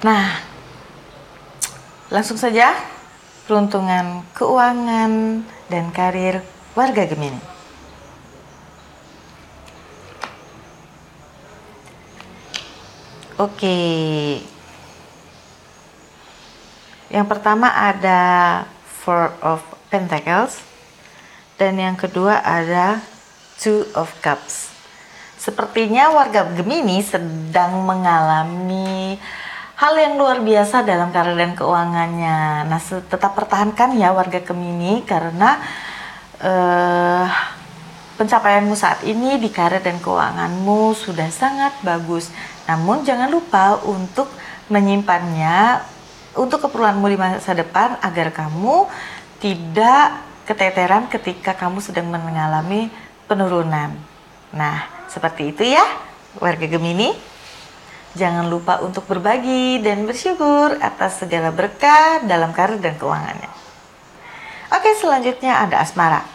Nah, langsung saja peruntungan keuangan dan karir warga Gemini. Oke. Yang pertama ada Four of Pentacles dan yang kedua ada Two of Cups. Sepertinya warga Gemini sedang mengalami hal yang luar biasa dalam karir dan keuangannya. Nah, tetap pertahankan ya warga Gemini karena uh, pencapaianmu saat ini di karir dan keuanganmu sudah sangat bagus. Namun jangan lupa untuk menyimpannya untuk keperluanmu di masa depan agar kamu tidak keteteran ketika kamu sedang mengalami penurunan. Nah, seperti itu ya, warga Gemini. Jangan lupa untuk berbagi dan bersyukur atas segala berkah dalam karir dan keuangannya. Oke, selanjutnya ada asmara.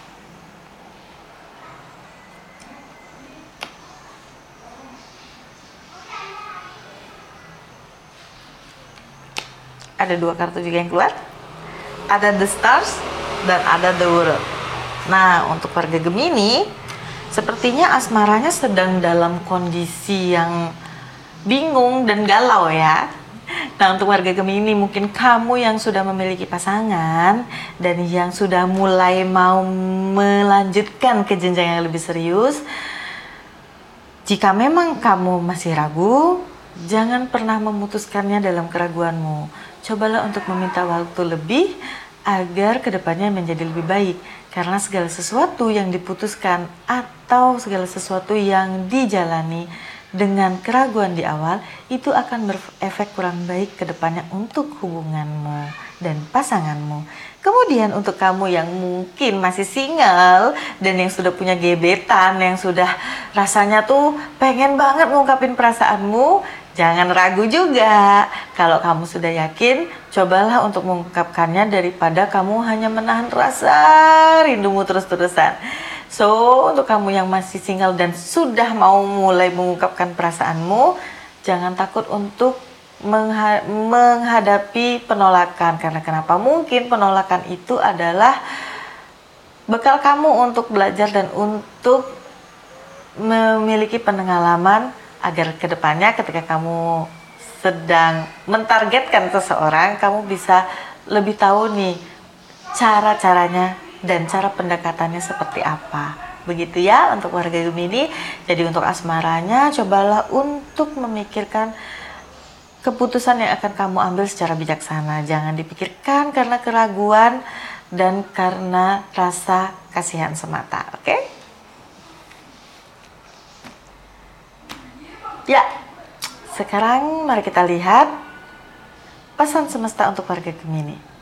Ada dua kartu juga yang keluar. Ada the stars dan ada the world. Nah, untuk warga Gemini, sepertinya asmaranya sedang dalam kondisi yang bingung dan galau ya. Nah untuk warga Gemini mungkin kamu yang sudah memiliki pasangan dan yang sudah mulai mau melanjutkan ke jenjang yang lebih serius. Jika memang kamu masih ragu, jangan pernah memutuskannya dalam keraguanmu. Cobalah untuk meminta waktu lebih agar ke depannya menjadi lebih baik. Karena segala sesuatu yang diputuskan atau segala sesuatu yang dijalani dengan keraguan di awal itu akan berefek kurang baik ke depannya untuk hubunganmu dan pasanganmu. Kemudian untuk kamu yang mungkin masih single dan yang sudah punya gebetan, yang sudah rasanya tuh pengen banget ngungkapin perasaanmu, jangan ragu juga. Kalau kamu sudah yakin, cobalah untuk mengungkapkannya daripada kamu hanya menahan rasa rindumu terus-terusan. So, untuk kamu yang masih single dan sudah mau mulai mengungkapkan perasaanmu, jangan takut untuk mengha menghadapi penolakan. Karena kenapa? Mungkin penolakan itu adalah bekal kamu untuk belajar dan untuk memiliki pengalaman agar ke depannya ketika kamu sedang mentargetkan seseorang, kamu bisa lebih tahu nih cara-caranya dan cara pendekatannya seperti apa. Begitu ya untuk warga Gemini. Jadi untuk asmaranya cobalah untuk memikirkan keputusan yang akan kamu ambil secara bijaksana. Jangan dipikirkan karena keraguan dan karena rasa kasihan semata. Oke? Okay? Ya, sekarang mari kita lihat pesan semesta untuk warga Gemini.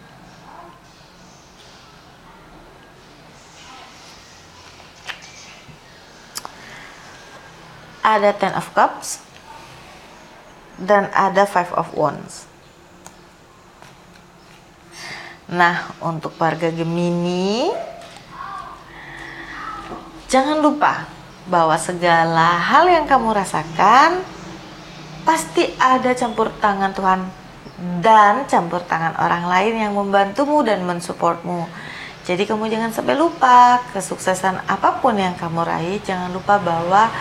Ada Ten of Cups dan ada Five of Wands. Nah, untuk warga Gemini, jangan lupa bahwa segala hal yang kamu rasakan pasti ada campur tangan Tuhan dan campur tangan orang lain yang membantumu dan mensupportmu. Jadi kamu jangan sampai lupa kesuksesan apa pun yang kamu raih, jangan lupa bahwa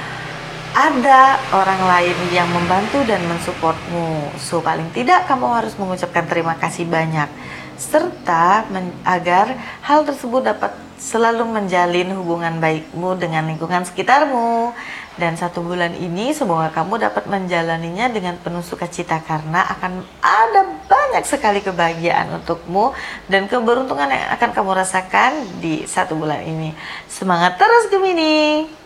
ada orang lain yang membantu dan mensupportmu. So paling tidak kamu harus mengucapkan terima kasih banyak serta men agar hal tersebut dapat selalu menjalin hubungan baikmu dengan lingkungan sekitarmu. Dan satu bulan ini semoga kamu dapat menjalaninya dengan penuh sukacita karena akan ada banyak sekali kebahagiaan untukmu dan keberuntungan yang akan kamu rasakan di satu bulan ini. Semangat terus Gemini!